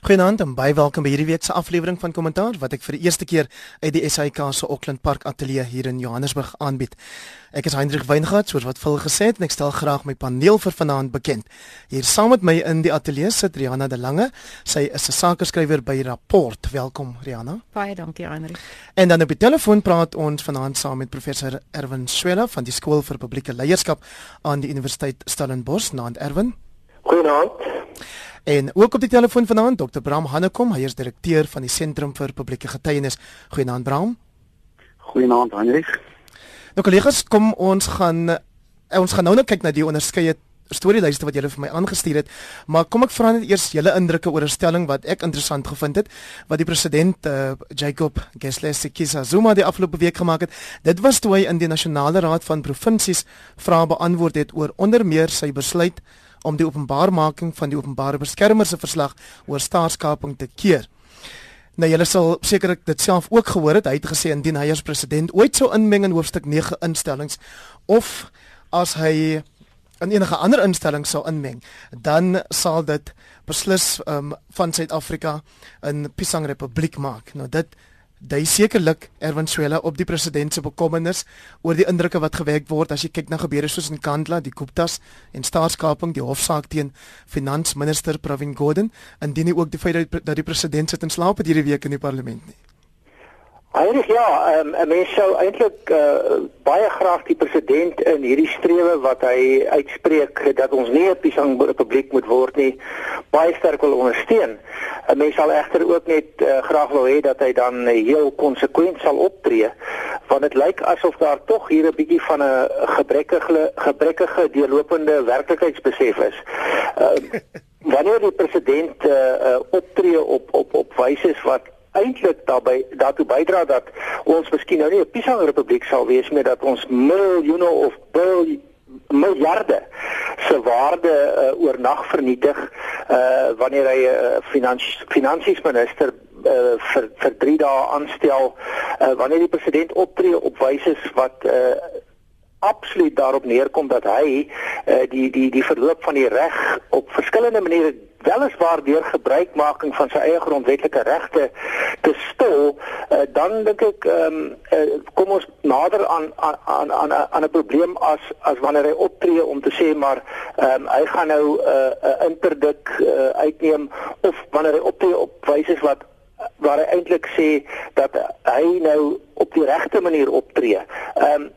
Goeienaand en baie welkom by hierdie week se aflewering van Kommentaar wat ek vir die eerste keer uit die SAIK se Auckland Park Ateljee hier in Johannesburg aanbied. Ek is Hendrik Weingart, soos wat vol gesê het, en ek stel graag my paneel vir vanaand bekend. Hier saam met my in die ateljee sit Rihanna de Lange. Sy is 'n sakeskrywer by Rapport. Welkom Rihanna. Baie dankie Hendrik. En dan op die telefoon praat ons vanaand saam met professor Erwin Swela van die Skool vir Publieke Leierskap aan die Universiteit Stellenbosch. Naand Erwin. Goeienaand. En ook op die telefoon vanaand Dr. Bram Hannekom, hy is direkteur van die Sentrum vir Publieke Getuienis. Goeienaand Bram. Goeienaand Hendrik. Nou kollegas, kom ons gaan eh, ons gaan nou net kyk na die onderskeie storielyste wat julle vir my aangestuur het, maar kom ek vra net eers julle indrukke oor 'n stelling wat ek interessant gevind het wat die president uh, Jacob Geslesi Zuma die afgelope week gemaak het. Dit was toe hy in die Nasionale Raad van Provinsies vrae beantwoord het oor onder meer sy besluit om die openbaarmaking van die openbare beskermer se verslag oor staatskaping te keer. Nou julle sal sekerlik dit self ook gehoor het. Hy het gesê indien hy as president ooit sou inmeng in hoofstuk 9 instellings of as hy in enige ander instelling sou inmeng, dan sal dit beslis um, van Suid-Afrika 'n Pisang Republiek maak. Nou dit Dui sekerlik Erwin Swela op die president se bekommernis oor die indrukke wat gewek word as jy kyk na gebeure soos in Kandla, die Guptas en staatskaping, die hofsaak teen finansminister Pravin Gordhan en dien nie ook die feit dat die president sit en slaap hierdie week in die parlement nie. Eilig ja, um, 'n mens sou eintlik uh, baie graag die president in hierdie strewe wat hy uitspreek dat ons nie 'n Pisang Republiek moet word nie, baie sterk wil ondersteun. 'n Mens sal egter ook net uh, graag wil hê dat hy dan heel konsekwent sal optree, want dit lyk asof daar tog hier 'n bietjie van 'n gebrekkige gebrekkige deurlopende werklikheidsbesef is. Uh, wanneer die president uh, uh, optree op op op wyse wat eintlik daarbey daartoe bydra dat ons miskien nou nie 'n Pisang Republiek sal wees met dat ons miljoene of bil miljarde se waarde uh, oornag vernietig uh, wanneer hy 'n uh, finansies finansiesminister uh, vir vir 3 dae aanstel uh, wanneer die president optree op wyse wat uh, absoluut daarop neerkom dat hy uh, die die die verloop van die reg op verskillende maniere weliswaar deur gebruikmaking van sy eie grondwetlike regte te stil, uh, dan dink ek ehm um, uh, kom ons nader aan aan aan aan 'n probleem as as wanneer hy optree om te sê maar ehm um, hy gaan nou 'n uh, uh, interdik uh, uitneem of wanneer hy optree op wyse wat waar hy eintlik sê dat hy nou op die regte manier optree. Ehm um,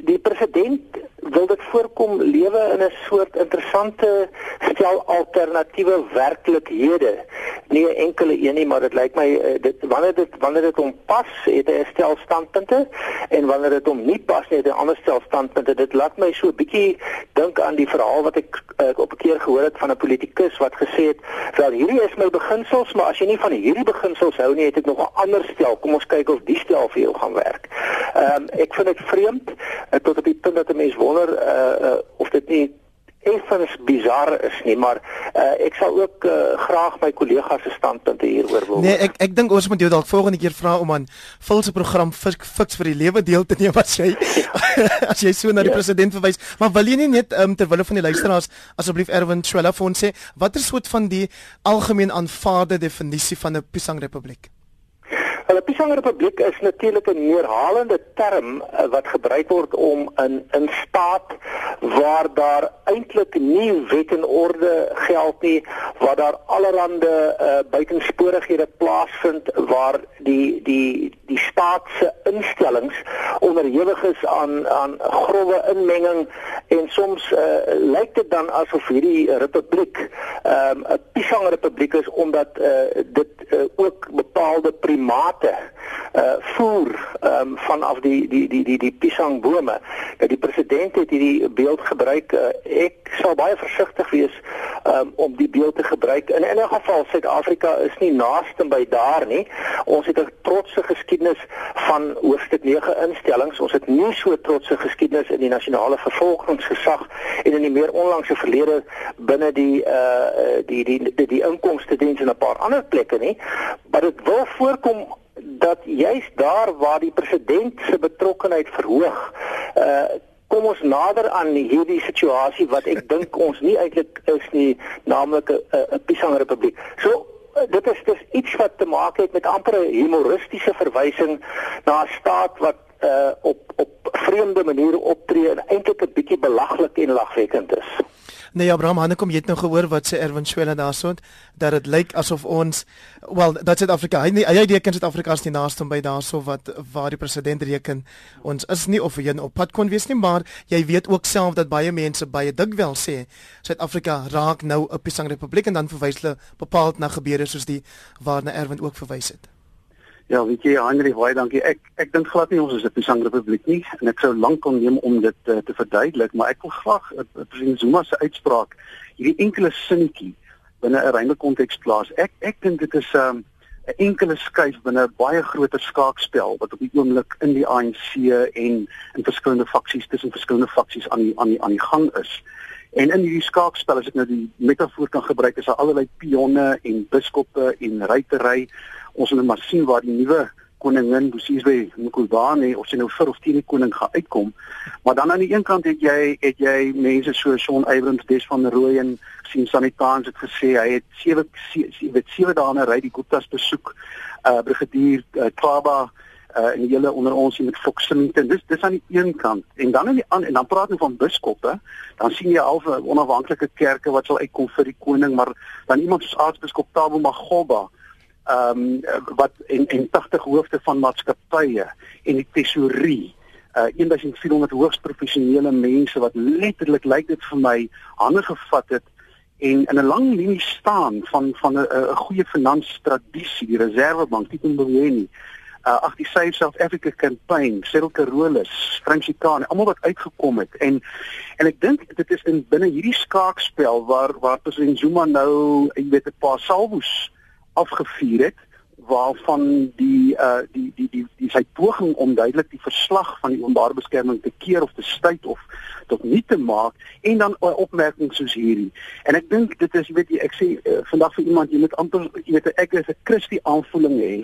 die president wil dit voorkom lewe in 'n soort interessante stel alternatiewe werklikhede. Nie enkele een nie maar dit lyk my eh, dit wanneer dit wanneer dit hom pas het hy 'n stel standpunte. En wanneer dit hom nie pas nie het hy 'n ander stel standpunte. Dit laat my so 'n bietjie dink aan die verhaal wat ek uh, op 'n keer gehoor het van 'n politikus wat gesê het wel hierdie is my beginsels maar as jy nie van hierdie beginsels hou nie het ek nog 'n ander stel. Kom ons kyk of die stel vir jou gaan werk. Um, ek vind dit vreemd uh, tot op die punt dat 'n mens wonder uh, uh, of dit nie effens bizar is nie, maar uh, ek sal ook uh, graag my kollegas se standpunte hieroor wil. Nee, ek ek dink ons moet jou dalk volgende keer vra om aan vul se program fiks, fiks vir die lewe deel te neem as jy as jy so na die ja. president verwys. Maar wil jy nie net um, ter wille van die luisteraars asseblief Erwin Swela vir ons sê watter soort van die algemeen aanvaarde definisie van 'n Pisang Republiek? 'n Pisang Republiek is natuurlik 'n herhalende term uh, wat gebruik word om in in staat waar daar eintlik nie wet en orde geld nie, waar daar allerlei uh, buitensporighede plaasvind waar die die die staat se instellings onderhewig is aan aan grouwe inmenging en soms uh, lyk dit dan asof hierdie republiek ehm, 'n um, Pisang Republiek is omdat uh, dit uh, ook bepaalde primate plante uh voer um, vanaf die die die die die pisangbome. Nou die president het hierdie beeld gebruik. Uh, ek sal baie versigtig wees um, om die beeld te gebruik. In 'n geval Suid-Afrika is nie naaste by daar nie. Ons het 'n trotse geskiedenis van hoofstuk 9 instellings. Ons het nie so trotse geskiedenis in die nasionale vervolgingsgesag en in die meer onlangse verlede binne die uh die die die, die inkomste diens en 'n paar ander plekke nie. Maar dit wil voorkom dat juist daar waar die president se betrokkeheid verhoog, uh kom ons nader aan hierdie situasie wat ek dink ons nie eintlik is nie, naamlik 'n 'n Pisang Republiek. So dit is dis iets wat te maak het met amper 'n humoristiese verwysing na 'n staat wat uh op op vreemde maniere optree en eintlik 'n bietjie belaglik en lagwekkend is. Nee Abraham, Hanne kom jy het nou gehoor wat sê Erwin Swela daarson dat dit lyk asof ons wel dat Suid-Afrika hy hy reken Suid-Afrika as die naaste by daarso wat waar die president reken ons is nie of hy op pad kon wees nie maar jy weet ook self dat baie mense baie dikwels sê Suid-Afrika raak nou 'n Pisang Republiek en dan verwys hulle bepaald na gebeure soos die waarna Erwin ook verwys het. Ja, weet jy, Henry, baie dankie. Ek ek dink glad nie ons is 'n Pisang Republiek nie en ek sou lank kon neem om dit uh, te verduidelik, maar ek wil graag uh, president Zuma se uitspraak hierdie enkele sinnetjie binne 'n reële konteks plaas. Ek ek dink dit is 'n um, 'n enkele skuif binne 'n baie groter skaakspel wat op die oomblik in die ANC en in verskillende faksies tussen verskillende faksies aan die aan die aan die gang is. En in hierdie skaakspel as ek nou die metafoor kan gebruik, is daar allerlei pionne en biskoppe en ruitery ons moet maar sien waar die nuwe koningin Bosizwe Mkhubane of sy nou vir of teen die koning gaan uitkom. Maar dan aan die een kant het jy het jy mense so Shaun Abrams, Des van Rooyen, sien Sanitans het gesê hy het sewe weet sewe dae na ry die Gupta's besoek. Uh brigadier uh, Klaba uh en hele onder ons hier met Fox Smith. Dis dis aan die een kant. En dan aan die ander en dan praat ons van biskoppe, dan sien jy al 'n onafhanklike kerke wat sal uitkom vir die koning, maar dan iemand soos aartsbiskop Tabo Magoba ehm um, wat en en 80 hoofde van maatskappye en die tesourie uh 1400 hoogs professionele mense wat letterlik lyk dit vir my hande gevat het en in 'n lang linie staan van van 'n 'n goeie finansiële tradisie die reservebank Tito Mboweni uh ag die Save South Africa campaign Cyril Carolus Francie Kahn almal wat uitgekom het. En en ek dink dit is in binne hierdie skaakspel waar waar president Zuma nou jy weet 'n paar salvos afgevuur het waarvan die uh die die die die sy poging om duidelik die verslag van die openbare beskerming te keer of te stuit of tot nie te maak en dan 'n opmerking soos hierdie. En ek dink dit is jy weet ek sê uh, vandag vir iemand jy moet amper jy weet ek is 'n Christie aanvoeling hê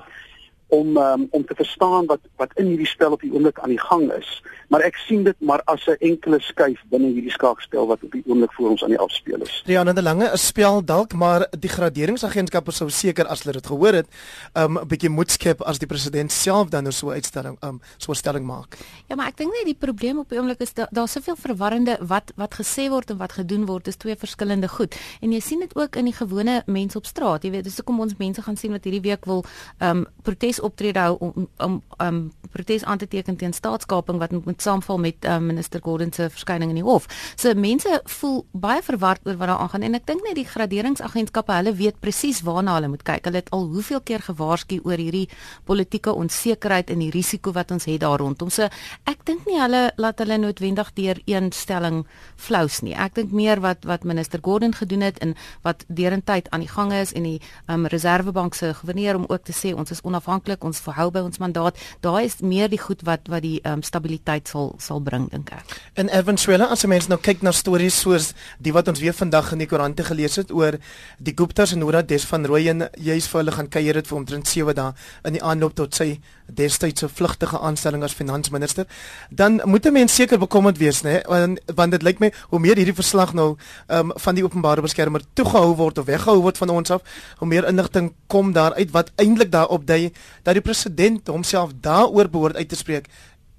om um, om te verstaan wat wat in hierdie spel op die oomblik aan die gang is. Maar ek sien dit maar as 'n enkele skuif binne hierdie skaakspel wat op die oomblik voor ons aan die afspeel is. Rian en 'n lange spel dalk, maar die graderingsagentskappe sou seker as hulle dit gehoor het, um, 'n um, bietjie moed skep as die president self dan nou so 'n uitstalling um so 'n stelling maak. Ja, maar ek dink net die probleem op die oomblik is daar's da soveel verwarrende wat wat gesê word en wat gedoen word is twee verskillende goed. En jy sien dit ook in die gewone mense op straat, jy weet, dis hoekom ons mense gaan sien wat hierdie week wil um protes protesoptrede hou om om um protes aan te teken teen staatskaping wat moet saamval met um, minister Gordon se verskyning in die hof. So mense voel baie verward oor wat daar aangaan en ek dink net die graderingsagentskappe, hulle weet presies waarna hulle moet kyk. Hulle het al hoeveel keer gewaarsku oor hierdie politieke onsekerheid en die risiko wat ons het daar rondom. So ek dink nie hulle laat hulle noodwendig deur een stelling flous nie. Ek dink meer wat wat minister Gordon gedoen het en wat derentyd aan die gang is en die um, reservebank se gouverneur om ook te sê ons is onafhanklik belangrik ons verhou by ons mandaat. Daai is meer die goed wat wat die um, stabiliteit sal sal bring dink ek. In Evan Swela as mense nou kyk na stories soos die wat ons weer vandag in die koerante gelees het oor die Guptas en dat Des van Rooyen juis vir hulle gaan kuier het vir omtrent 7 dae in die aanloop tot sy destydse vlugtige aanstelling as finansminister dan moet 'n mens seker bekommerd wees nê want, want dit lyk my hoe meer hierdie verslag nou um, van die openbare beskermer toegehou word of weggehou word van ons af hoe meer inligting kom daar uit wat eintlik daarop dui dat die president homself daaroor behoort uit te spreek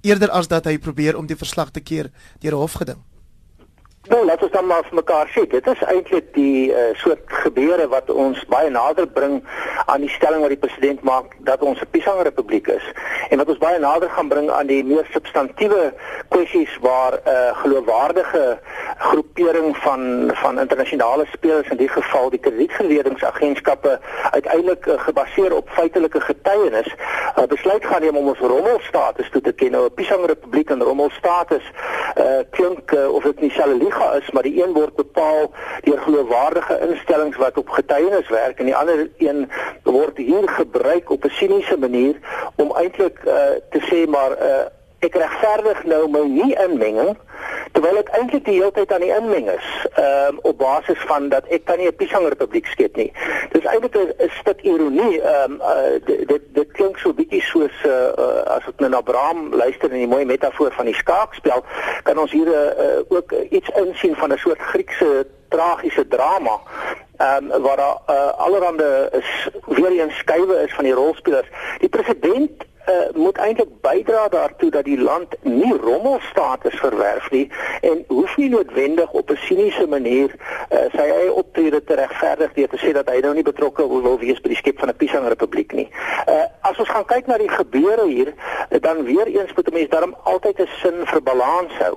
eerder as dat hy probeer om die verslag te keer deur 'n hofgeding. Nou, laat ons dan maar vir mekaar sê, dit is eintlik die uh, soort gebeure wat ons baie nader bring aan die stelling wat die president maak dat ons 'n Pisang Republiek is en wat ons baie nader gaan bring aan die meer substantiëre kwessies waar 'n uh, eh, geloofwaardige groepering van van internasionale spelers in die geval die kredietgeleningsagentskappe uiteindelik uh, gebaseer op feitelike getuienis uh, besluit gaan neem om ons rommelstatus toe te ken. Nou 'n Pisang Republiek en rommelstatus uh, klink uh, of dit nie selfs liga is, maar die een word bepaal deur geloofwaardige instellings wat op getuienis werk en die ander een word hier gebruik op 'n siniese manier om eintlik uh, te sê maar uh, ek regverdig nou my nie inmenging terwyl dit eintlik die hele tyd aan die inmeng is um, op basis van dat ek kan nie 'n Pisang Republiek skep nie. Dis eintlik 'n stuk ironie ehm um, uh, dit dit klink so bietjie soos uh, uh, as ek nou na Abraham luister in die mooi metafoor van die skaakspel kan ons hier uh, ook iets insien van 'n soort Griekse tragiese drama ehm um, waar daar uh, allerhande is weer eens skuwe is van die rolspelers. Die president uh, moet eintlik bydra daartoe dat die land nie rommelstatus verwerf nie en hoef nie noodwendig op 'n siniese manier uh, sy eie optrede te regverdig deur te sê dat hy nou nie betrokke wil wees by die skep van 'n Pisang Republiek nie. Uh, as ons gaan kyk na die gebeure hier, dan weer eens moet 'n mens daarom altyd 'n sin vir balans hou.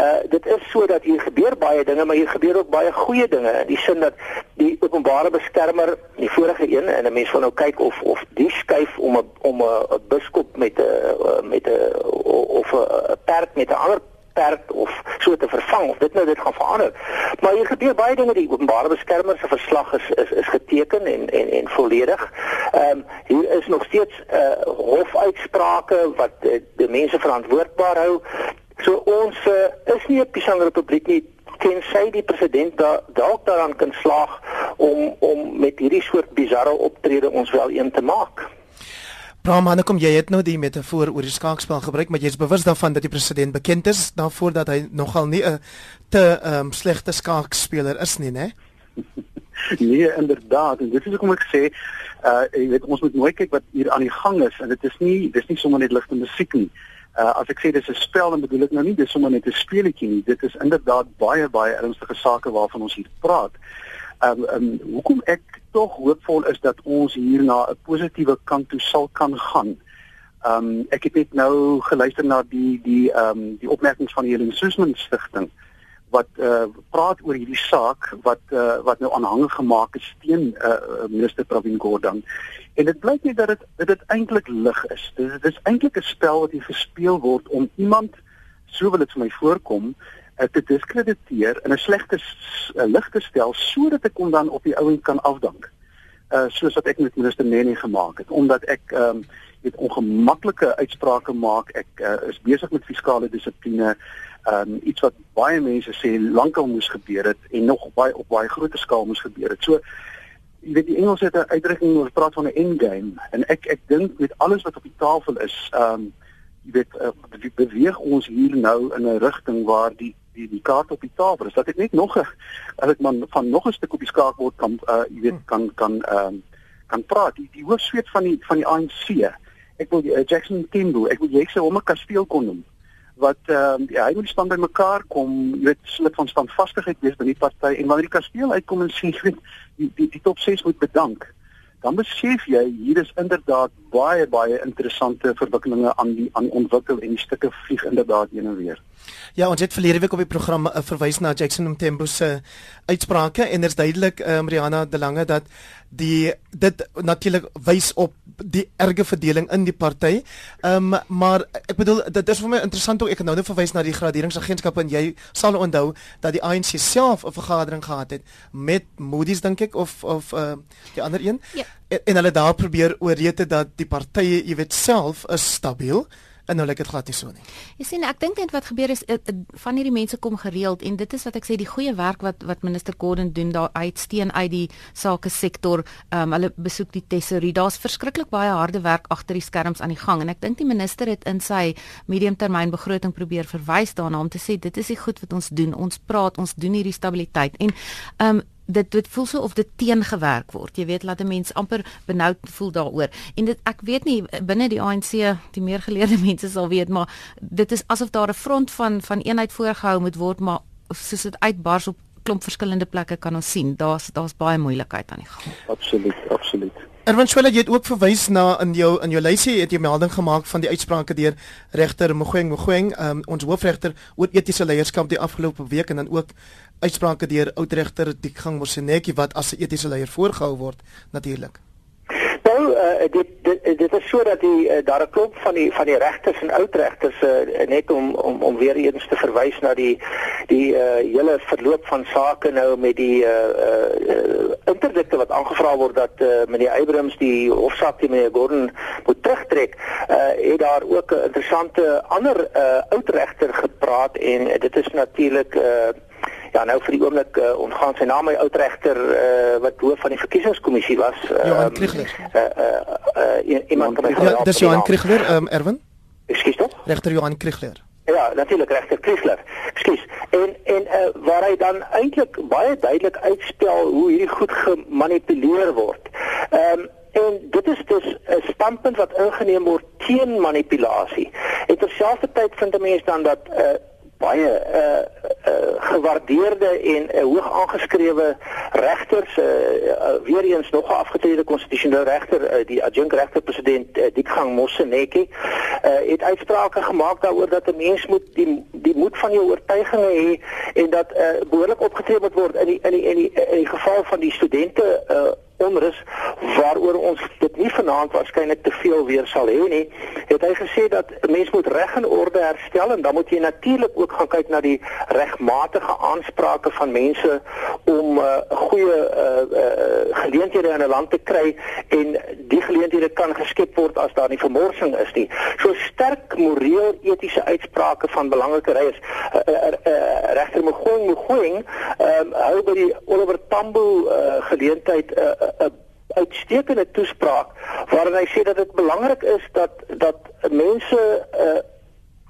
Uh, dit is so dat hier gebeur baie dinge, maar hier gebeur ook baie goeie dinge in die sin dat die openbare beskermer, die vorige een en 'n mens wil nou kyk of of die skuif om 'n om 'n biskop met 'n eh, met 'n of 'n perd met 'n ander perd of so te vervang of dit nou dit gaan verander. Maar hier gebeur baie dinge die openbare beskermer se verslag is is is geteken en en en volledig. Ehm um, hier is nog steeds uh hofuitsprake wat uh, die mense verantwoordbaar hou. So ons uh, is nie 'n Pisang Republiek nie tensy die president da, dalk daaraan kan slaag om om met hierdie soort bizarre optrede ons wel een te maak. Brahman, kom jy het nou die metafoor oor die skaakspel gebruik, maar jy is bewus daarvan dat die president bekend is daarvoor dat hy nogal nie 'n te ehm um, slegte skaakspeler is nie, né? nee, inderdaad, en dit is hoekom ek sê, uh jy weet ons moet mooi kyk wat hier aan die gang is en dit is nie dis nie sommer net ligte musiek nie. Uh as ek sê dis 'n spel dan bedoel ek nou nie dis sommer net 'n speletjie nie. Dit is inderdaad baie baie ernstige sake waarvan ons hier praat. Ehm um, um, hoekom ek tog hoopvol is dat ons hier na 'n positiewe kant toe sal kan gaan. Ehm um, ek het net nou geluister na die die ehm um, die opmerkings van die Helen Suzman stigting wat eh uh, praat oor hierdie saak wat eh uh, wat nou aanhange gemaak is teen eh uh, minister Pravin Gordhan. En dit blyk net dat dit dit, dit eintlik lig is. Dit, dit is eintlik 'n spel wat hier gespeel word om iemand so wil dit vir my voorkom uh, te diskrediteer in 'n slegte uh, lig te stel sodat ek hom dan op die ouend kan afdank. Uh soos wat ek met minister Nene gemaak het omdat ek ehm um, het ongemaklike uitsprake maak. Ek uh, is besig met fiskale dissipline. Ehm um, iets wat baie mense sê lankal moes gebeur het en nog baie op baie groter skaal moes gebeur het. So jy weet die Engels het 'n uitdrukking oor praat van 'n end game en ek ek dink met alles wat op die tafel is, ehm um, jy weet uh, beweeg ons hier nou in 'n rigting waar die die die kaart op die tafel is dat ek net nog as ek man van nog 'n stuk op die skaakbord kan uh jy weet kan kan ehm um, kan praat die die hoofsweet van die van die ANC ek wil uh, Jackson Timbo ek wil jy sê hom 'n kasteel kon noem wat ehm um, ja hy moet staan by mekaar kom jy weet sluk van standvastigheid wees by die party en wanneer die kasteel uitkom en sê jy weet die die, die top 6 moet bedank dan besef jy hier is inderdaad baie baie interessante verwikkelinge aan die aan ontwikkel en die stukke vlieg inderdaad heen en weer. Ja, ons het verlede week op die program uh, verwys na Jackson Mthembu se uitsprake en dit is duidelik uh, Mariana De Lange dat die dit natuurlik wys op die erge verdeling in die party. Ehm um, maar ek bedoel dit is vir my interessant hoe ek nou net verwys na die graderingsagentskap en jy sal onthou dat die ANC self 'n vergadering gehad het met Moody's dink ek of of uh, die ander een. Ja. En, en hulle daar probeer oorete dat die partye, jy weet self is stabiel en nou lyk dit glad nie so nie. Jy sien ek dink net wat gebeur is uh, van hierdie mense kom gereeld en dit is wat ek sê die goeie werk wat wat minister Gordon doen daar uitsteen uit die sake sektor. Ehm um, hulle besoek die tesorie. Daar's verskriklik baie harde werk agter die skerms aan die gang en ek dink die minister het in sy mediumtermyn begroting probeer verwys daarna om te sê dit is die goed wat ons doen. Ons praat, ons doen hierdie stabiliteit en ehm um, dit dit voel so of dit teengewerk word. Jy weet laat 'n mens amper benoud voel daaroor. En dit ek weet nie binne die ANC die meer geleerde mense sal weet, maar dit is asof daar 'n front van van eenheid voorgehou moet word, maar soos dit uitbars op klomp verskillende plekke kan ons sien. Daar's daar's baie moeilikheid aan die gang. Absoluut, absoluut. Erwin Swela jy het ook verwys na in jou in jou lysie het jy melding gemaak van die uitsprake deur regter Mogoeng. Mogoeng um, ons hoofregter oor etiese leierskap die afgelope week en dan ook uitsprake deur oudregter Dikgang Mosenetjie wat as 'n etiese leier voorgehou word natuurlik Nou uh, dit, dit dit is sodat die uh, daar 'n klop van die van die regters en oudregters uh, net om om om weer eens te verwys na die die uh, hele verloop van sake nou met die uh, uh, interdikte wat aangevra word dat uh, meneer Abrams die hofsaak teen meneer Gordon moet terugtrek. Uh, het daar ook 'n interessante ander uh, oudregter gepraat en uh, dit is natuurlik uh, Ja, nou vir die oomblik uh, ontgaan sy naam my oud regter uh, wat hoof van die verkiesingskommissie was. Uh, Johan Kriegler. Uh, uh, uh, iemand van Ja, dis Johan Kriegler, ehm um, Erwin. Ekskuus tog? Regter Johan Kriegler. Ja, natuurlik regter Kriegler. Ekskuus. en en uh, waar hy dan eintlik baie duidelik uitspel hoe hierdie goed gemanipuleer word. Ehm um, en dit is dus 'n standpunt wat ingeneem word teen manipulasie. En terselfdertyd vind 'n mens dan dat uh, baie uh, uh, gewaardeerde en uh, hoog aangeskrewe regters uh, uh, weer eens nog 'n afgetrede konstitusionele regter uh, die adjunkt regter president uh, Dikgang Moseneke uh, het uitsprake gemaak daaroor dat 'n mens moet die die moed van jou oortuigings hê en dat uh, behoorlik opgetree moet word in die in die in die, in die geval van die studente uh, onrus waaroor ons dit nie vanaand waarskynlik te veel weer sal hê nie, het hy gesê dat 'n mens moet reg en orde herstel en dan moet jy natuurlik ook gaan kyk na die regmatige aansprake van mense om uh, goeie uh, uh, geleenthede in 'n land te kry en die geleenthede kan geskep word as daar nie vermorsing is nie. So sterk moreel etiese uitsprake van belangrike reiers uh, uh, uh, regter Mogoeng Mogoeng um, hou by die Oliver Tambo uh, geleentheid uh, 'n uitstekende toespraak waarin hy sê dat dit belangrik is dat dat mense uh,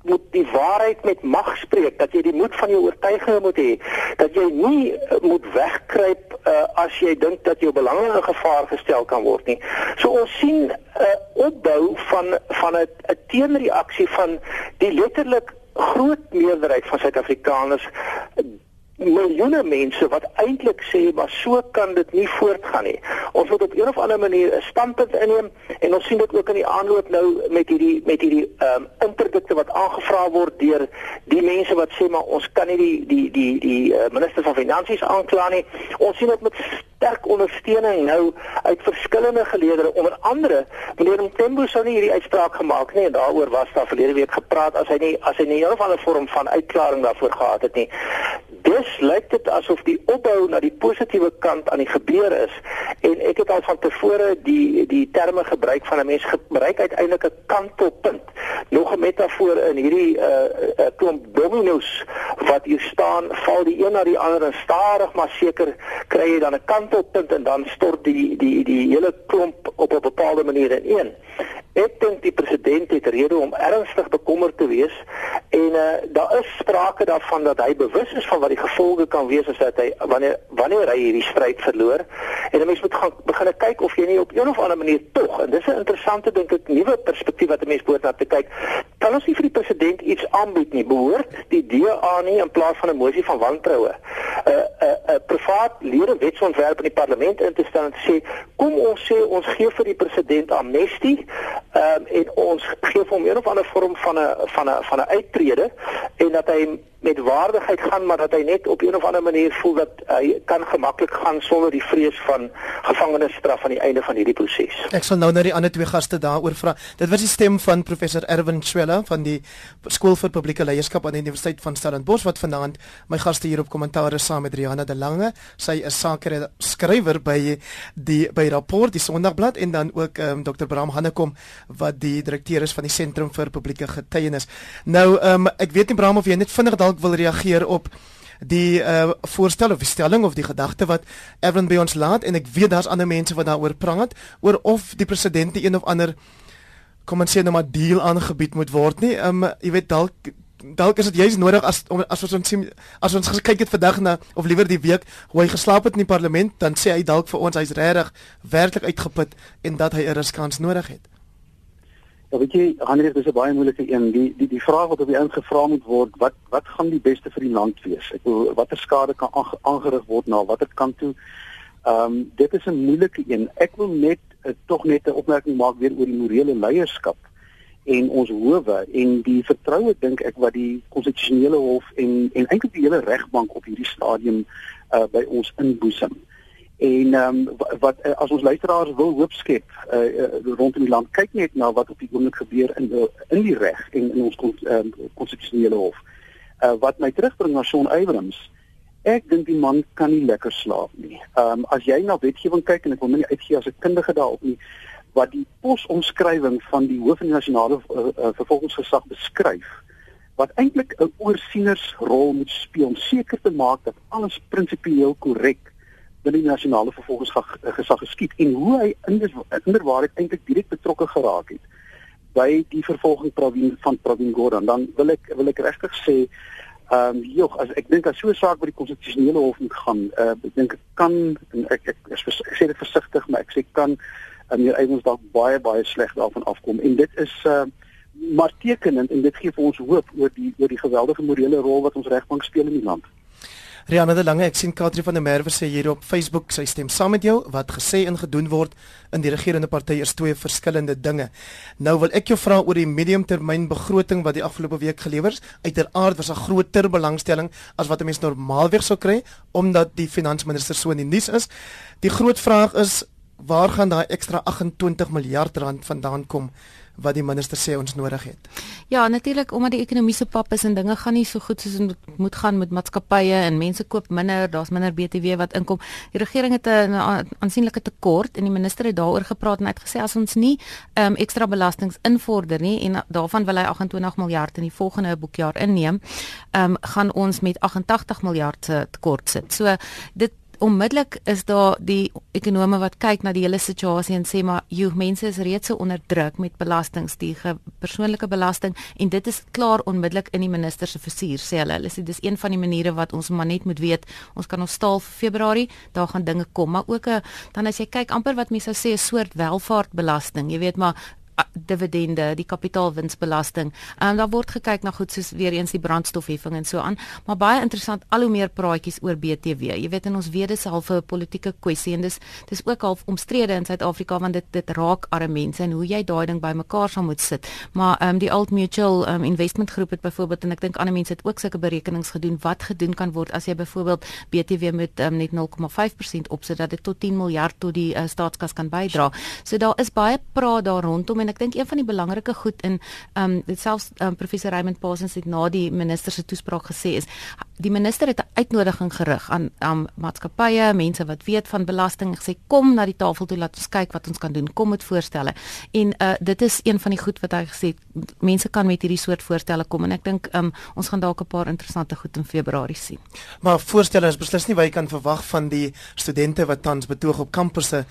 moet die waarheid met mag spreek dat jy die moed van jou oortuigings moet hê dat jy nie uh, moet wegkruip uh, as jy dink dat jou belange in gevaar gestel kan word nie. So ons sien 'n uh, opbou van van 'n teenreaksie van die letterlik groot meerderheid van Suid-Afrikaners miljoene mense wat eintlik sê maar so kan dit nie voortgaan nie. Ons moet op een of ander manier 'n standpunt inneem en ons sien dit ook in die aanloop nou met hierdie met hierdie ehm um, interdikte wat aangevra word deur die mense wat sê maar ons kan nie die die die die uh, minister van finansies aankla nie. Ons sien dit met sterk ondersteuning nou uit verskillende geleedere onder andere meneer Mthembu sou nie hierdie uitspraak gemaak nie en daaroor was daar verlede week gepraat as hy nie as hy nie 'n of ander vorm van uitklaring daarvoor gehad het nie. Dus lyk dit asof die opbou na die positiewe kant aan die gebeur is en ek het al van tevore die die terme gebruik van 'n mens gebruik uiteindelik 'n kantelpunt. Nog 'n metafoor in hierdie uh, uh klomp dominos wat hier staan val die een na die ander en stadig maar seker kry jy dan 'n kantelpunt en dan stort die die die hele klomp op 'n bepaalde manier in Ek dink die president het rede om ernstig bekommerd te wees en uh, daar is sprake daarvan dat hy bewus is van wat die gevolge kan wees as hy wanneer wanneer hy hierdie stryd verloor en 'n mens moet gaan begin kyk of jy nie op een of ander manier tog en dis 'n interessante dink ek nuwe perspektief wat 'n mens behoort na te kyk kan ons nie vir die president iets aanbied nie behoort die DA nie in plaas van 'n mosie van wantroue 'n uh, 'n uh, 'n uh, privaat lede wetsontwerp in die parlement in te stel en sê kom ons sê ons gee vir die president amnestie um, en ons gee hom een of ander vorm van 'n van 'n van 'n uittrede en dat hy met waardigheid gaan maar dat hy net op een of ander manier voel dat hy kan gemaklik gaan sonder die vrees van gevangenisstraf aan die einde van hierdie proses. Ek sal nou na die ander twee gaste daaroor vra. Dit was die stem van professor Erwin Swela van die Skool vir Publieke Leierskap aan die Universiteit van Stellenbosch wat vanaand my gaste hier op kommentaar is saam met Rihanna de Lange. Sy is sakeskrywer by die by rapport die Sondagblad en dan ook um, ehm, Dr. Bram Hannekom wat die direkteur is van die Sentrum vir Publieke Getuienis. Nou um, ek weet nie Bram of jy net vinnig dalk wil reageer op die uh voorstel of die stelling of die gedagte wat Erwin by ons laat en ek weet daar's ander mense wat daaroor praat oor of die president die een of ander kom ons sê nou maar deal aangebied moet word nie. Um jy weet dalk dalk is dit juist nodig as as ons sien as ons kyk het vandag na of liewer die week hoe hy geslaap het in die parlement dan sê hy dalk vir ons hy's regtig werklik uitgeput en dat hy 'n riskans nodig het. Ja, weet jy, Hendrik, dis 'n baie moeilike een. Die die die vraag wat op die einde gevra moet word, wat wat gaan die beste vir die land wees? Ek bedoel, watter skade kan aangerig word na watter kant toe? Ehm um, dit is 'n moeilike een. Ek wil net tog net 'n opmerking maak weer oor die morele leierskap en ons howe en die vertroue dink ek wat die konstitusionele hof en en eintlik die hele regbank op hierdie stadium uh, by ons inboesem. En um, wat eh, as ons luisteraars wil hoop skep uh, uh, rondom die land kyk net na wat op die oomblik gebeur in die in die reg en in ons ehm um, konstitusionele hof. Uh, wat my terugbring na Shaun Abrams. Ek dink die man kan nie lekker slaap nie. Ehm um, as jy na wetgewing kyk en ek wil my nie uitgee as 'n kundige daarop nie wat die posomskrywing van die hoof van die nasionale uh, uh, vervolgingsgesag beskryf wat eintlik 'n oorsienersrol moet speel om seker te maak dat alles prinsipieel korrek binne die nasionale vervolgingsgesag geskied en hoe hy inderwaarheid eintlik direk betrokke geraak het by die vervolging Pravin van Pravin Gordhan dan wil ek wil ek regtig sê Ehm um, jog, as ek dink as so 'n saak by die konstitusionele hof moet gaan, uh, ek dink dit kan en ek ek, ek, ek sê dit versigtig, maar ek sê kan uh, meneer Eymans dalk baie baie sleg daarvan afkom en dit is uh, maar tekenend en dit gee vir ons hoop oor die oor die geweldige morele rol wat ons regbank speel in die land. Rianne de Lange, ek sien Katri van der Merwe sê hier op Facebook sy stem saam met jou wat gesê en gedoen word in die regerende party is twee verskillende dinge. Nou wil ek jou vra oor die mediumtermyn begroting wat die afgelope week gelewer is. Uiteraard was 'n groter belangstelling as wat 'n mens normaalweg sou kry omdat die finansminister so in die nuus is. Die groot vraag is waar gaan daai ekstra 28 miljard rand vandaan kom? Wat die minister sê ons nodig het. Ja, natuurlik omdat die ekonomiese pap is en dinge gaan nie so goed soos dit moet gaan met maatskappye en mense koop minder, daar's minder BTW wat inkom. Die regering het 'n aansienlike tekort en die minister het daaroor gepraat en hy het gesê as ons nie ehm um, ekstra belastings invorder nie en daarvan wil hy 28 miljard in die volgende boekjaar inneem, ehm um, gaan ons met 88 miljard se tekort sit. So dit onmiddellik is daar die ekonome wat kyk na die hele situasie en sê maar jy mense is reeds so onder druk met belastings die persoonlike belasting en dit is klaar onmiddellik in die minister se versuur sê hulle. Hulle sê dis een van die maniere wat ons maar net moet weet. Ons kan ons staal vir Februarie daar gaan dinge kom. Maar ook 'n dan as jy kyk amper wat mense sou sê 'n soort welvaartbelasting. Jy weet maar dividende, die kapitaalwinsbelasting. Ehm um, daar word gekyk na goed soos weer eens die brandstofheffing en so aan, maar baie interessant al hoe meer praatjies oor BTW. Jy weet in ons weet dit self 'n politieke kwessie en dis dis ook half omstrede in Suid-Afrika want dit dit raak arme mense en hoe jy daai ding bymekaar sal moet sit. Maar ehm um, die Old Mutual um, Investment Groep het byvoorbeeld en ek dink ander mense het ook sulke berekenings gedoen wat gedoen kan word as jy byvoorbeeld BTW met um, net 0,5% opsit dat dit tot 10 miljard tot die uh, staatskas kan bydra. So daar is baie praat daar rondom en ek dink een van die belangrike goed in ehm um, dit selfs um, professor Raymond Parsons het na die minister se toespraak gesê is die minister het 'n uitnodiging gerig aan aan maatskappye, mense wat weet van belasting gesê kom na die tafel toe laat ons kyk wat ons kan doen. Kom met voorstelle. En uh dit is een van die goed wat hy gesê het mense kan met hierdie soort voorstelle kom en ek dink um ons gaan dalk 'n paar interessante goed in Februarie sien. Maar voorstelle is beslis nie wat jy kan verwag van die studente wat tans betoog op kampusse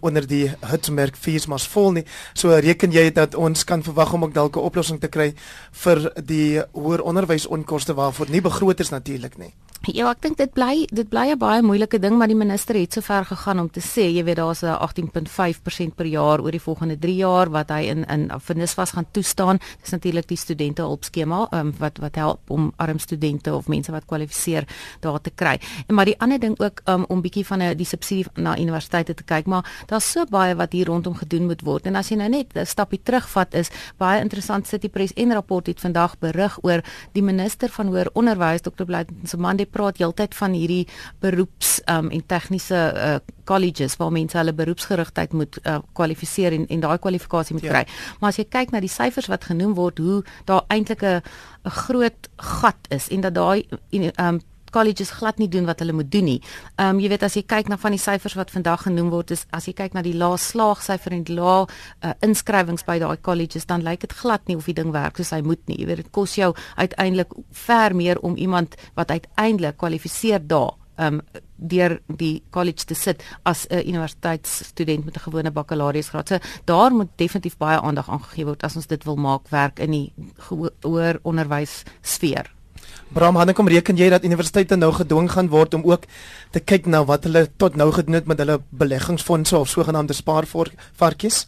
onder die Hitsmerk fees mas vol nie. So reken jy dat ons kan verwag om ook dalk 'n oplossing te kry vir die hoër onderwysonkoste waarvoor nie begroot is natuurlik nie. Ja, ek dink dit bly dit bly 'n baie moeilike ding, maar die minister het so ver gegaan om te sê, jy weet daar's 'n 18.5% per jaar oor die volgende 3 jaar wat hy in in finnis vas gaan toestaan. Dis natuurlik die studente hulpskema um, wat wat help om arm studente of mense wat kwalifiseer daar te kry. En maar die ander ding ook um, om bietjie van die subsidie na universiteite te kyk, maar daar's so baie wat hier rondom gedoen moet word. En as jy nou net 'n stapie terugvat is baie interessant City Press en rapport het vandag berig oor die minister van hoër onderwys Dr. Blyden Somande praat heeltyd van hierdie beroeps um, en tegniese uh, colleges waar mense hulle beroepsgerigtheid moet uh, kwalifiseer en en daai kwalifikasie moet ja. kry. Maar as jy kyk na die syfers wat genoem word hoe daar eintlik 'n 'n groot gat is en dat daai um, colleges glad nie doen wat hulle moet doen nie. Ehm um, jy weet as jy kyk na van die syfers wat vandag genoem word is as jy kyk na die lae slaagsyfer en die lae uh, inskrywings by daai colleges dan lyk dit glad nie of die ding werk soos hy moet nie. Jy weet dit kos jou uiteindelik ver meer om iemand wat uiteindelik kwalifiseer daar um deur die college te sit as 'n universiteitsstudent met 'n gewone bakkalaureusgraad. So daar moet definitief baie aandag aangegee word as ons dit wil maak werk in die hoër onderwys sfeer. Bram, hoe kom reken jy dat universiteite nou gedwing gaan word om ook te kyk na wat hulle tot nou gedoen het met hulle beleggingsfondse of sogenaamde spaarvarkies?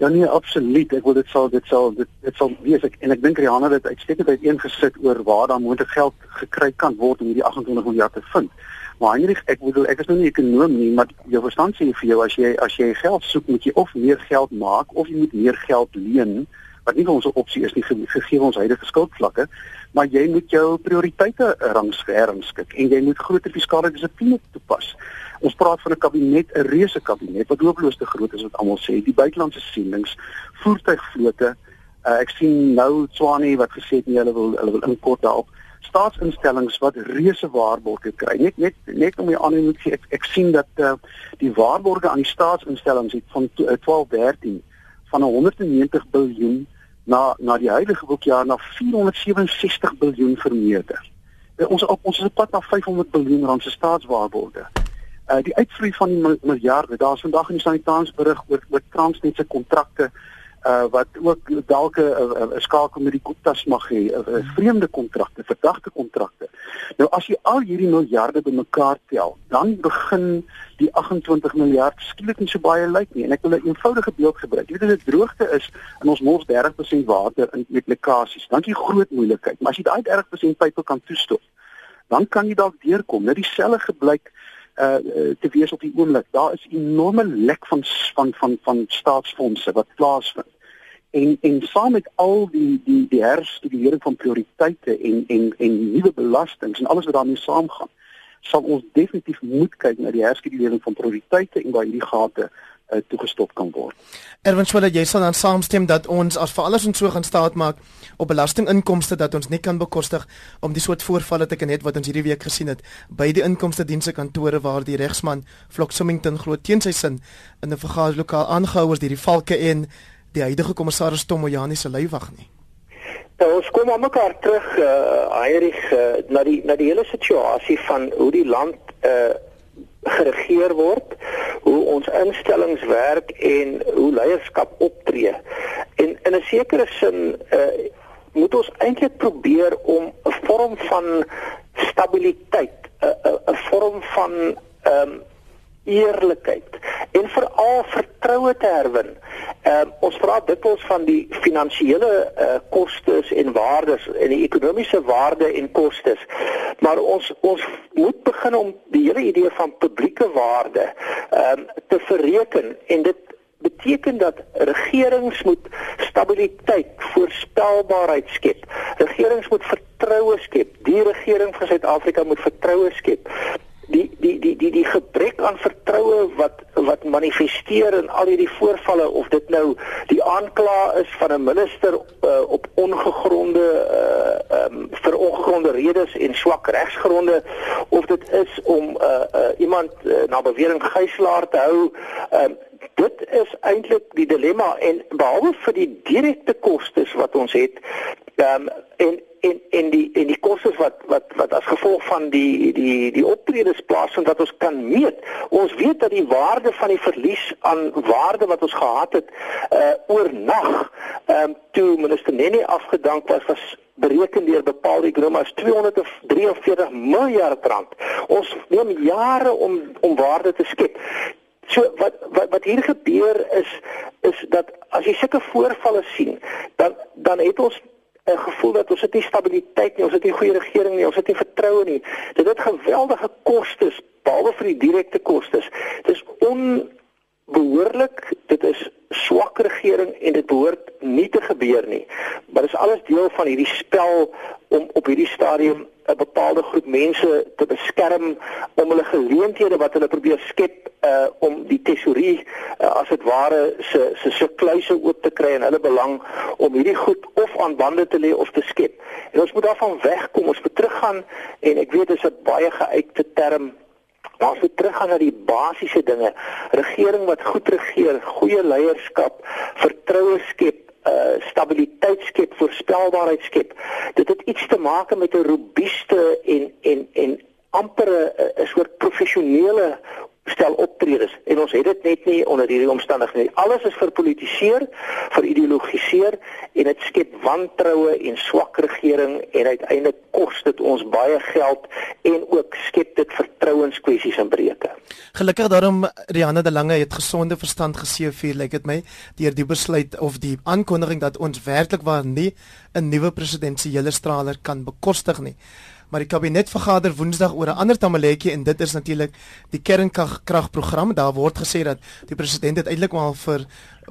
Ja nee, absoluut. Ek wil dit sal dit sal dit dit sal wees ek en ek dink Rihanna het uitstekend uiteengesit oor waar daar moontlik geld gekry kan word om hierdie 28 miljard te vind. Maar Heinrich, ek bedoel ek is nou nie 'n ekonom nie, maar jou verstand sê vir jou as jy as jy geld soek, moet jy of meer geld maak of jy moet meer geld leen wat nie ons opsie is nie gegee ons huidige skuldvlakke maar jy moet jou prioriteite rangskik en jy moet groter fiskale dissipline toepas. Ons praat van 'n kabinet, 'n reuse kabinet wat hopeloos te groot is wat almal sê. Die buitelandse sienings, voertuigvlote. Uh, ek sien nou Tswane wat gesê het nie hulle wil hulle wil inkort daarop staatsinstellings wat reuse waarborge kry. Net net net om jy aan moet sê ek, ek sien dat uh, die waarborge aan die staatsinstellings het van 1213 van 190 miljard na na die huidige boekjaar na 467 miljard vermeerder. Uh, ons op ons is op pad na 500 miljard rand se staatswaarborge. Uh die uitvloei van die miljarde, daar's vandag in die sanitaans berig oor oor Transnet se kontrakte uh wat ook dalk 'n skakel met die Guptas mag hê, 'n vreemde kontrakte, verdagte kontrakte. Nou as jy al hierdie miljarde bymekaar tel, dan begin die 28 miljard skielik nie so baie lyk nie en ek wil 'n eenvoudige beeld gebruik. Jy weet as dit droogte is in ons mors 30% water in applikasies, dan is dit groot moeilikheid. Maar as jy daai 30% pype kan toestop, dan kan jy dalk deurkom. Nou dieselfde gebruik uh te wees op die oomblik. Daar is enorme lek van van van van staatsfondse wat plaasvind. En en saam met al die die die herstudering van prioriteite en en en nuwe belastings en alles wat daarmee saamgaan, sal ons definitief moet kyk na die herstudering van prioriteite en waar hierdie gate uh, toegestop kan word. Erwin Swela, jy sal dan saamstem dat ons as vir alles ons so gaan staat maak op belastinginkomste dat ons nie kan bekostig om die soort voorvalle te kan hê wat ons hierdie week gesien het by die inkomste dienste kantore waar die regsman Flok Summington glo teen sy sin in 'n vergaderlokaal aangehou is deur die valke en die huidige kommissaris Tom Ojani se leiwag nie. Nou, ons kom aan mekaar terug uh Heinrich uh, na die na die hele situasie van hoe die land uh geregeer word, hoe ons instellings werk en hoe leierskap optree. En in 'n sekere sin uh moet ons eintlik probeer om 'n vorm van stabiliteit, 'n 'n vorm van ehm um, eerlikheid en veral vertroue te herwin. Ehm uh, ons praat dikwels van die finansiële uh, kostes en waardes en die ekonomiese waarde en kostes. Maar ons ons moet begin om die hele idee van publieke waarde ehm um, te verreken en dit beteken dat regerings moet stabiliteit, voorspelbaarheid skep. Regerings moet vertroue skep. Die regering van Suid-Afrika moet vertroue skep die die die die die gebrek aan vertroue wat wat manifesteer in al hierdie voorvalle of dit nou die aankla is van 'n minister uh, op ongegronde uh, um, vir ongegronde redes en swak regsgronde of dit is om uh, uh, iemand uh, na bewering gijslaar te hou um, dit is eintlik die dilemma. En behalwe vir die direkte kostes wat ons het um, en en en die en die kostes wat wat wat as gevolg van die die die optredes plaasvind wat ons kan meet. Ons weet dat die waarde van die verlies aan waarde wat ons gehad het uh oornag ehm um, toe minister Nene afgedank was was bereken deur bepaalde ekonomies 243 miljard rand. Ons neem jare om om waarde te skep. So wat wat wat hier gebeur is is dat as jy sulke voorvalle sien, dan dan het ons 'n gevoel dat ons het nie stabiliteit nie, ons het nie goeie regering nie, ons het nie vertroue nie. Dit het geweldige kostes behalwe vir die direkte kostes. Dit is onbehoorlik, dit is swak regering en dit behoort nie te gebeur nie. Maar dit is alles deel van hierdie spel om op hierdie stadium 'n bepaalde groep mense te beskerm om hulle geleenthede wat hulle probeer skep uh om die tesorie uh, as dit ware se se se kluise oop te kry en hulle belang om hierdie goed of aan bande te lê of te skep. En ons moet daarvan wegkom, ons moet teruggaan en ek weet dit is 'n baie geuite term Maar as we teruggaan na die basiese dinge, regering wat goed regeer, goeie leierskap, vertroue skep, uh stabiliteit skep, voorspelbaarheid skep. Dit het iets te maak met 'n robuuste en en en amper 'n soort professionele stel optredes en ons het dit net nie onder hierdie omstandighede nie. Alles is verpolitiseer, verideologiseer en dit skep wantroue en swak regering en uiteindelik kos dit ons baie geld en ook skep dit vertrouenskwessies in breuke. Gelukkig daarom Rihanna de Lange het gesonde verstand geseëvier, lyk like dit my, deur die besluit of die aankondiging dat ons werklik waar nie 'n nuwe presidentsiële straler kan bekostig nie maar die kabinet vergader Woensdag oor 'n ander tamaletjie en dit is natuurlik die kernkragprogram. Daar word gesê dat die president het eintlik maar vir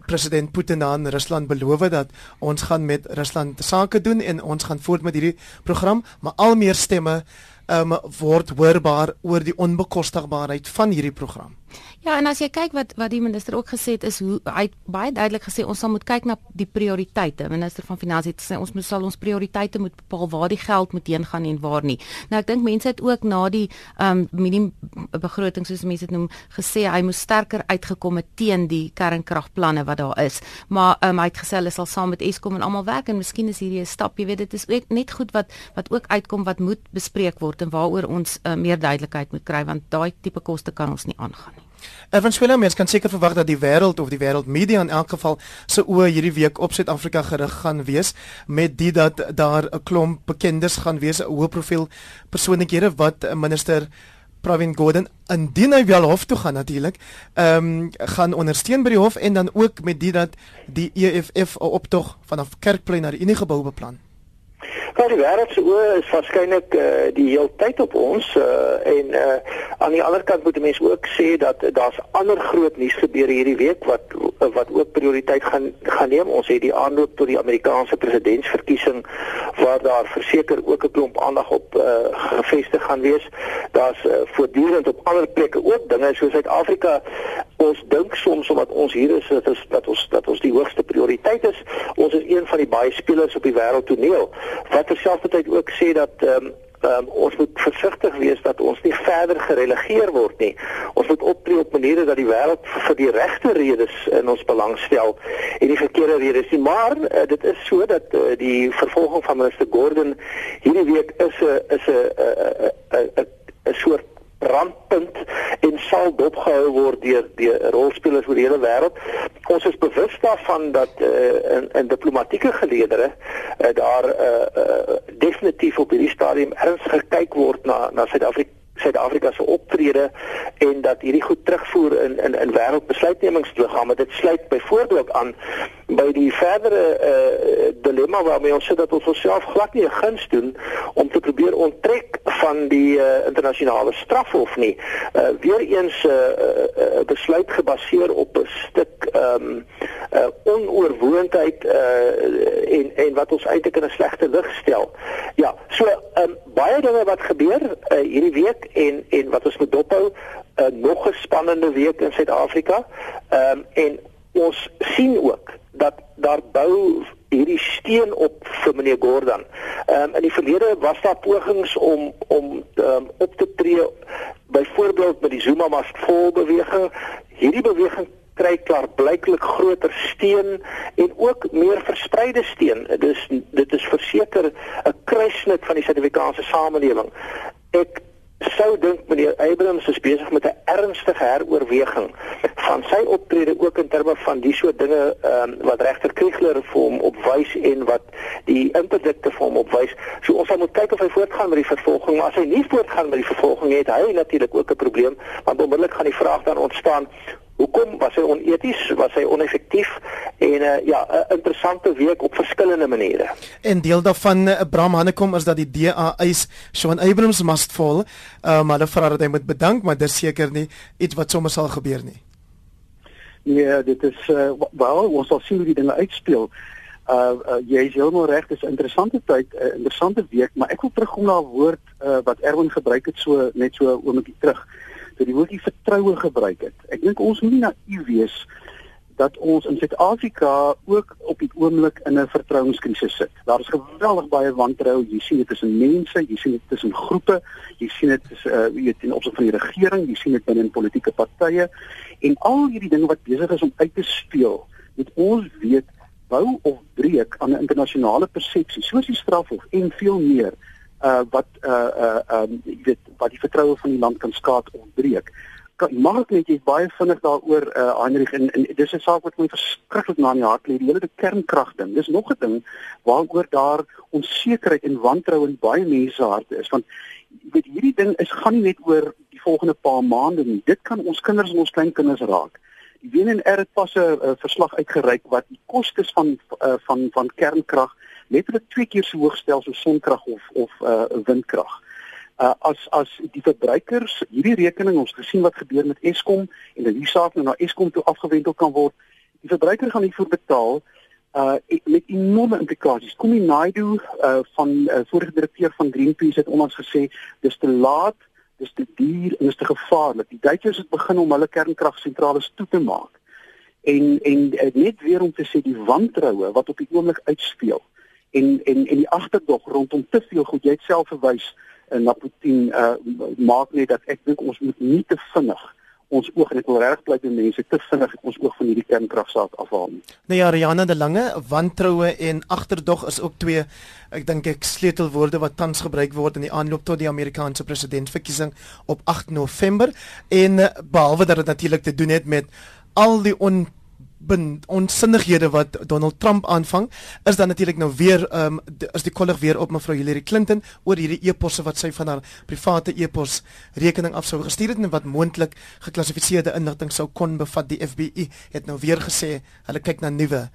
president Putin aan Rusland beloof dat ons gaan met Rusland sake doen en ons gaan voort met hierdie program, maar al meer stemme um, word hoorbaar oor die onbekostigbaarheid van hierdie program. Ja, en as jy kyk wat wat die minister ook gesê het is hoe hy baie duidelik gesê ons sal moet kyk na die prioriteite. Minister van Finansie het gesê ons moet sal ons prioriteite moet bepaal waar die geld moet heen gaan en waar nie. Nou ek dink mense het ook na die ehm um, minimum begroting soos mense dit noem gesê hy moes sterker uitgekom het teen die kernkragplanne wat daar is. Maar ehm um, hy het gesê hulle sal saam met Eskom en almal werk en miskien is hierdie 'n stap, jy weet dit is ook net goed wat wat ook uitkom wat moet bespreek word en waaroor ons uh, meer duidelikheid moet kry want daai tipe koste kan ons nie aangaan nie. Erwin Swela mens kan seker verwag dat die wêreld of die wêreldmedia in elk geval se oë hierdie week op Suid-Afrika gerig gaan wees met dit dat daar 'n klomp bekendes gaan wees, 'n hoë profiel persoonlikhede wat minister Pravin Gordhan indien hy wel hof toe gaan natuurlik, ehm um, gaan ondersteun by die hof en dan ook met dit dat die EFF 'n optog vanaf Kerkplein na die Unie gebou beplan. Nou die wêreld se oë is waarskynlik uh, die hele tyd op ons uh, en uh, aan die ander kant moet mense ook sê dat uh, daar's ander groot nuus gebeure hierdie week wat uh, wat ook prioriteit gaan gaan neem. Ons het die aanloop tot die Amerikaanse presidentsverkiesing waar daar verseker ook 'n klomp aandag op uh, gevestig gaan wees. Daar's uh, voortdurend op ander plekke ook dinge so Suid-Afrika ons dink soms omdat ons hier is dat ons dat ons dat ons die hoogste prioriteit is. Ons is een van die baie spelers op die wêreldtoneel wat terselfdertyd ook sê dat ehm um, um, ons moet versigtig wees dat ons nie verder gerelegeer word nie. Ons moet optree op maniere dat die wêreld vir die regte redes in ons belang stel en nie verkeerde redes nie. Maar uh, dit is so dat uh, die vervolging van minister Gordon hierdie week is 'n is 'n 'n 'n soort brandpunt en sal dopgehou word deur deur rolspelers oor die hele wêreld. Ons is bewus daarvan dat uh, in, in diplomatieke geleedere uh, daar uh, uh, definitief op hierdie stadium ernstig gekyk word na na Suid-Afrika Suid-Afrika se optrede en dat hierdie goed terugvoer in in in wêreldbesluitnemingsliggame dit sluit byvoorbeeld aan by die verdere uh, dilemma waarmee ons sit dat ons onsself glad nie 'n guns doen om te probeer onttrek van die uh, internasionale strafhof nie. Uh, Weereens 'n uh, uh, besluit gebaseer op 'n stuk ehm um, uh, onoorwoondheid uh, en en wat ons eintlik in 'n slegte lig stel. Ja, so um, baie dinge wat gebeur uh, hierdie week en en wat ons moet dophou 'n uh, nog 'n spannende week in Suid-Afrika. Ehm um, en ons sien ook dat daar bou hierdie steen op vir meneer Gordon. Ehm um, in die verlede was daar pogings om om um, op te tree byvoorbeeld met die Zuma must fall beweging. Hierdie beweging kry klaar blyklik groter steen en ook meer verspreide steen. Dus dit is verseker 'n kruissnit van die Suid-Afrikaanse samelewing. Ek sou dink meneer Abrams is besig met 'n ernstige heroorweging van sy optrede ook in terme van die soort dinge um, wat regter Kriegler vir hom opwys en wat die interdikte vir hom opwys. So ons moet kyk of hy voortgaan met die vervolging, maar as hy nie voortgaan met die vervolging nie, het hy natuurlik ook 'n probleem want onmiddellik gaan die vraag dan ontstaan Hoekom was hy oneties? Was hy oneffektief? En uh, ja, 'n interessante week op verskillende maniere. En deel daarvan uh, Bram Hannekom is dat die DA eis Shaun Abrams must fall. Uh, maar hulle vra dat hy moet bedank, maar dis seker nie iets wat sommer sal gebeur nie. Ja, dit is uh, wel ons sal sien hoe die dinge uitspeel. Uh, uh jy is heeltemal reg, dis 'n interessante tyd, 'n uh, interessante week, maar ek wil terugkom na 'n woord uh, wat Erwin gebruik het so net so 'n oombliekie terug dat die woordjie vertroue gebruik het. Ek dink ons moet nie naïef wees dat ons in Suid-Afrika ook op die oomblik in 'n vertrouenskrisis sit. Daar is geweldig baie wantrou. Jy sien dit tussen mense, jy sien dit tussen groepe, jy sien dit tussen uh weet in opsig van die regering, jy sien dit binne in politieke partye en al hierdie dinge wat besig is om uit te speel. Met ons weet bou of breek aan 'n internasionale persepsie, soos die strafhof en veel meer uh wat uh uh um weet wat die vertroue van die land kan skaad of breek. Mag ek net jy baie vinnig daaroor uh Heinrich en, en dis 'n saak wat my verskriklik na in die hart lê, die hele kernkrag ding. Dis nog 'n ding waaroor daar onsekerheid en wantroue in baie mense harte is want weet hierdie ding is gaan nie net oor die volgende paar maande nie. Dit kan ons kinders en ons kleinkinders raak. Die WNR het pas 'n verslag uitgereik wat die kostes van uh, van van kernkrag letterlik twee keer so hoog stel soos sonkrag of of uh windkrag. Uh as as die verbruikers hierdie rekening ons gesien wat gebeur met Eskom en dat die saak nou na Eskom toe afgewendel kan word, die verbruiker gaan hiervoor betaal uh met enorme implikasies. Kom die Naidu uh van uh, vorige direkteur van Greenpeace het onlangs gesê dis te laat, dis te duur en dis te gevaarlik. Die Duitsers het begin om hulle kernkragsentrale toe te maak. En en net weer om te sê die wantroue wat op die oomblik uitspeel en en en die agterdog rondom te veel goed jy het self verwys uh, na Putin uh, maak net dat ek dink ons moet nie te vinnig ons oog en ek wil reg bly met mense te vinnig ons oog van hierdie kernkragsaak afhaal nie. Nou ja, Rihanna de Lange, wantroue en agterdog is ook twee ek dink ek sleutelwoorde wat tans gebruik word in die aanloop tot die Amerikaanse presidentsverkiesing op 8 November en eh, behalwe dat dit natuurlik te doen het met al die on onsinnighede wat Donald Trump aanvang is dan natuurlik nou weer ehm um, is die kollig weer op mevrou Hillary Clinton oor hierdie e-posse wat sy van haar private e-pos rekening af sou gestuur het en wat moontlik geklassifiseerde inligting sou kon bevat. Die FBI het nou weer gesê hulle kyk na nuwe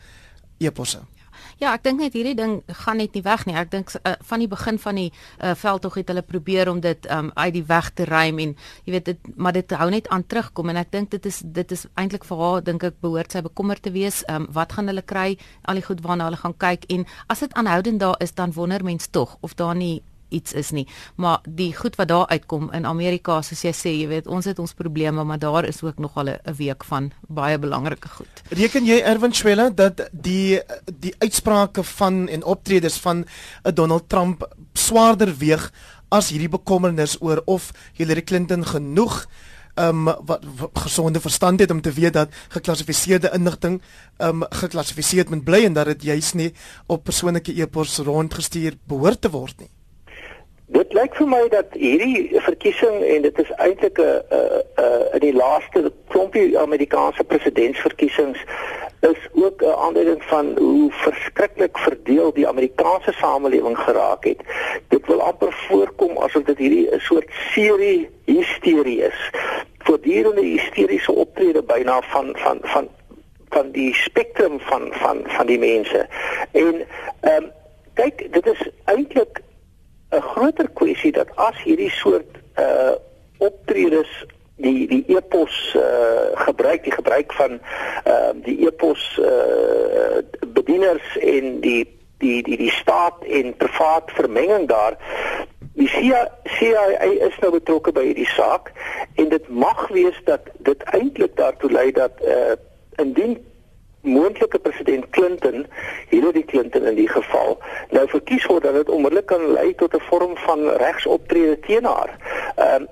e-posse Ja, ek dink net hierdie ding gaan net nie weg nie. Ek dink uh, van die begin van die uh, veldtog het hulle probeer om dit um, uit die weg te ruim en jy weet dit maar dit hou net aan terugkom en ek dink dit is dit is eintlik vir haar dink ek behoort sy bekommerd te wees. Um, wat gaan hulle kry? Al die goed waarna hulle gaan kyk en as dit aanhoudend daar is dan wonder mens tog of daar nie iets is nie. Maar die goed wat daar uitkom in Amerika, soos jy sê, jy weet, ons het ons probleme, maar daar is ook nog al 'n week van baie belangrike goed. Reken jy Erwin Schwelle dat die die uitsprake van en optredes van 'n Donald Trump swaarder weeg as hierdie bekommernis oor of Hillary Clinton genoeg um wat, wat gesonde verstand het om te weet dat geklassifiseerde inligting um geklassifiseer moet bly en dat dit juis nie op persoonlike e-pos rondgestuur behoort te word nie. Dit lyk vir my dat hierdie verkiesing en dit is eintlik 'n 'n 'n in die laaste klompie Amerikaanse presidentsverkiesings is ook 'n aanduiding van hoe verskriklik verdeel die Amerikaanse samelewing geraak het. Dit wil amper voorkom asof dit hierdie 'n soort serie hysterie is. Voortdurende hysteriese optrede byna van van van van die spektrum van van van die mense. En ehm um, kyk, dit is eintlik 'n groter kwessie dat as hierdie soort uh optredes die die epos uh gebruik die gebruik van uh die epos uh bedieners en die die die die staat en privaat vermenging daar die CIA, CIA is nou betrokke by hierdie saak en dit mag wees dat dit eintlik daartoe lei dat uh indien moontlike president Clinton, Hillary Clinton in die geval, nou verkies word dat dit onmiddellik kan lei tot 'n vorm van regsoptrede teen haar. Ehm uh,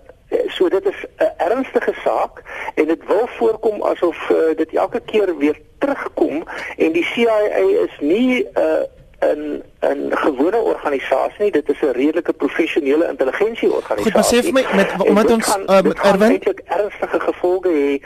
so dit is 'n ernstige saak en dit wil voorkom asof uh, dit elke keer weer terugkom en die CIA is nie 'n uh, 'n 'n gewone organisasie nie, dit is 'n redelike professionele intelligensie organisasie. Goed, besef my met omdat ons uh, met Erwin ernstige gevolge hê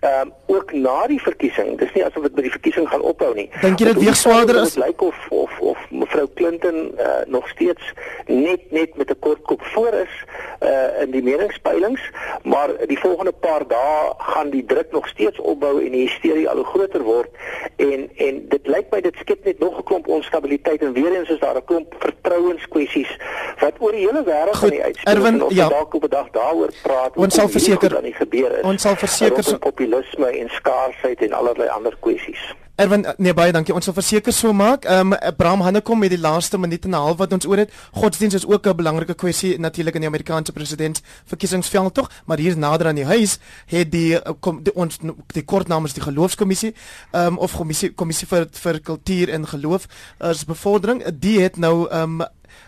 ehm um, ook na die verkiesing. Dis nie asof dit by die verkiesing gaan ophou nie. Dink jy dit weer swaarder is? Dit lyk of of of mevrou Clinton uh, nog steeds net net met 'n kort kop voor is uh, in die meningspeilings, maar die volgende paar dae gaan die druk nog steeds opbou en die hysterie al groter word en en dit lyk my dit skep net nog 'n klomp onstabiliteit en weer eens is daar 'n klomp vertrouenskwessies wat oor die hele wêreld aan die uitspeel ons ja. dalk op 'n dag daaroor praat ons sal verseker dan nie gebeur is ons sal verseker so populisme en skaarsheid en allerlei ander kwessies. Erwin nee baie dankie. Ons sal verseker so maak. Ehm um, Bram Hannekom met die laaste minuut en 'n half wat ons oor het. Godsdiens is ook 'n belangrike kwessie natuurlik in die Amerikaanse president verkiesingsveld tog maar hier nader aan die huis het die, eh, kom, die ons die kort namens die geloofskommissie ehm um, of kommissie kommissie vir vir kultuur en geloof is bevordering. Die het nou ehm um,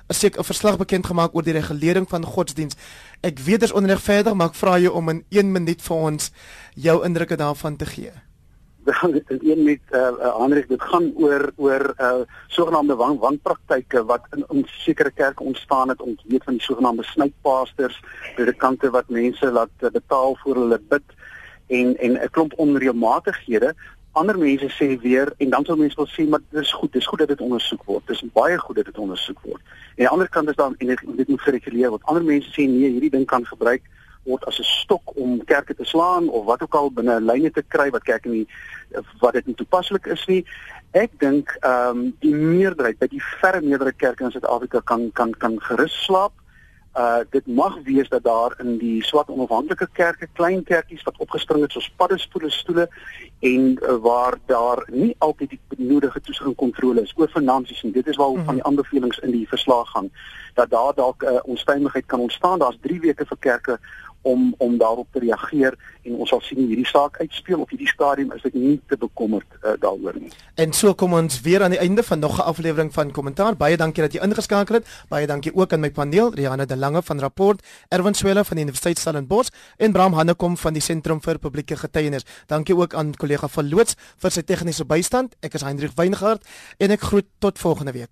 'n seker 'n verslag bekend gemaak oor die regulering van godsdiens. Ek weet dit is onregverdig, maar ek vra jou om in 1 minuut vir ons jou indrukke daarvan te gee. Dan dit is een met uh, uh aanrig dit gaan oor oor uh sogenaamde wan wanpraktyke wat in in sekere kerke ontstaan het om weet van die sogenaamde snypasters, predikante wat mense laat uh, betaal vir hulle bid en en 'n klomp onreëlmatighede ander mense sê weer en dan sal mense wil sê maar dis goed, dis goed dat dit ondersoek word. Dis baie goed dat dit ondersoek word. En aan die ander kant is daar en dit moet gereguleer word. Ander mense sê nee, hierdie ding kan gebruik word as 'n stok om kerke te slaan of wat ook al binne lyne te kry wat kerke nie wat dit nie toepaslik is nie. Ek dink ehm um, die meerderheid, by die verre meerderheid kerke in Suid-Afrika kan kan kan gerus slaap uh dit mag wees dat daar in die swart onafhanklike kerke klein kerkies wat opgespring het soos paddestoele stoele en uh, waar daar nie altyd die benodigde toesig en kontrole is oor finansies en dit is waar mm -hmm. van die aanbevelings in die verslag gaan dat daar dalk 'n uh, onstuimigheid kan ontstaan daar's 3 weke vir kerke om om daarop te reageer en ons sal sien hierdie saak uitspeel op hierdie stadium is ek nie te bekommerd uh, daaroor nie. En so kom ons weer aan die einde van nog 'n aflewering van kommentaar. Baie dankie dat jy ingeskakel het. Baie dankie ook aan my paneel, Rihanna de Lange van Rapport, Erwin Swela van die Universiteit Stellenbosch en Bram Hannekom van die Sentrum vir Publieke Getuienis. Dankie ook aan kollega van Loots vir sy tegniese bystand. Ek is Hendrik Weingart en ek groet tot volgende week.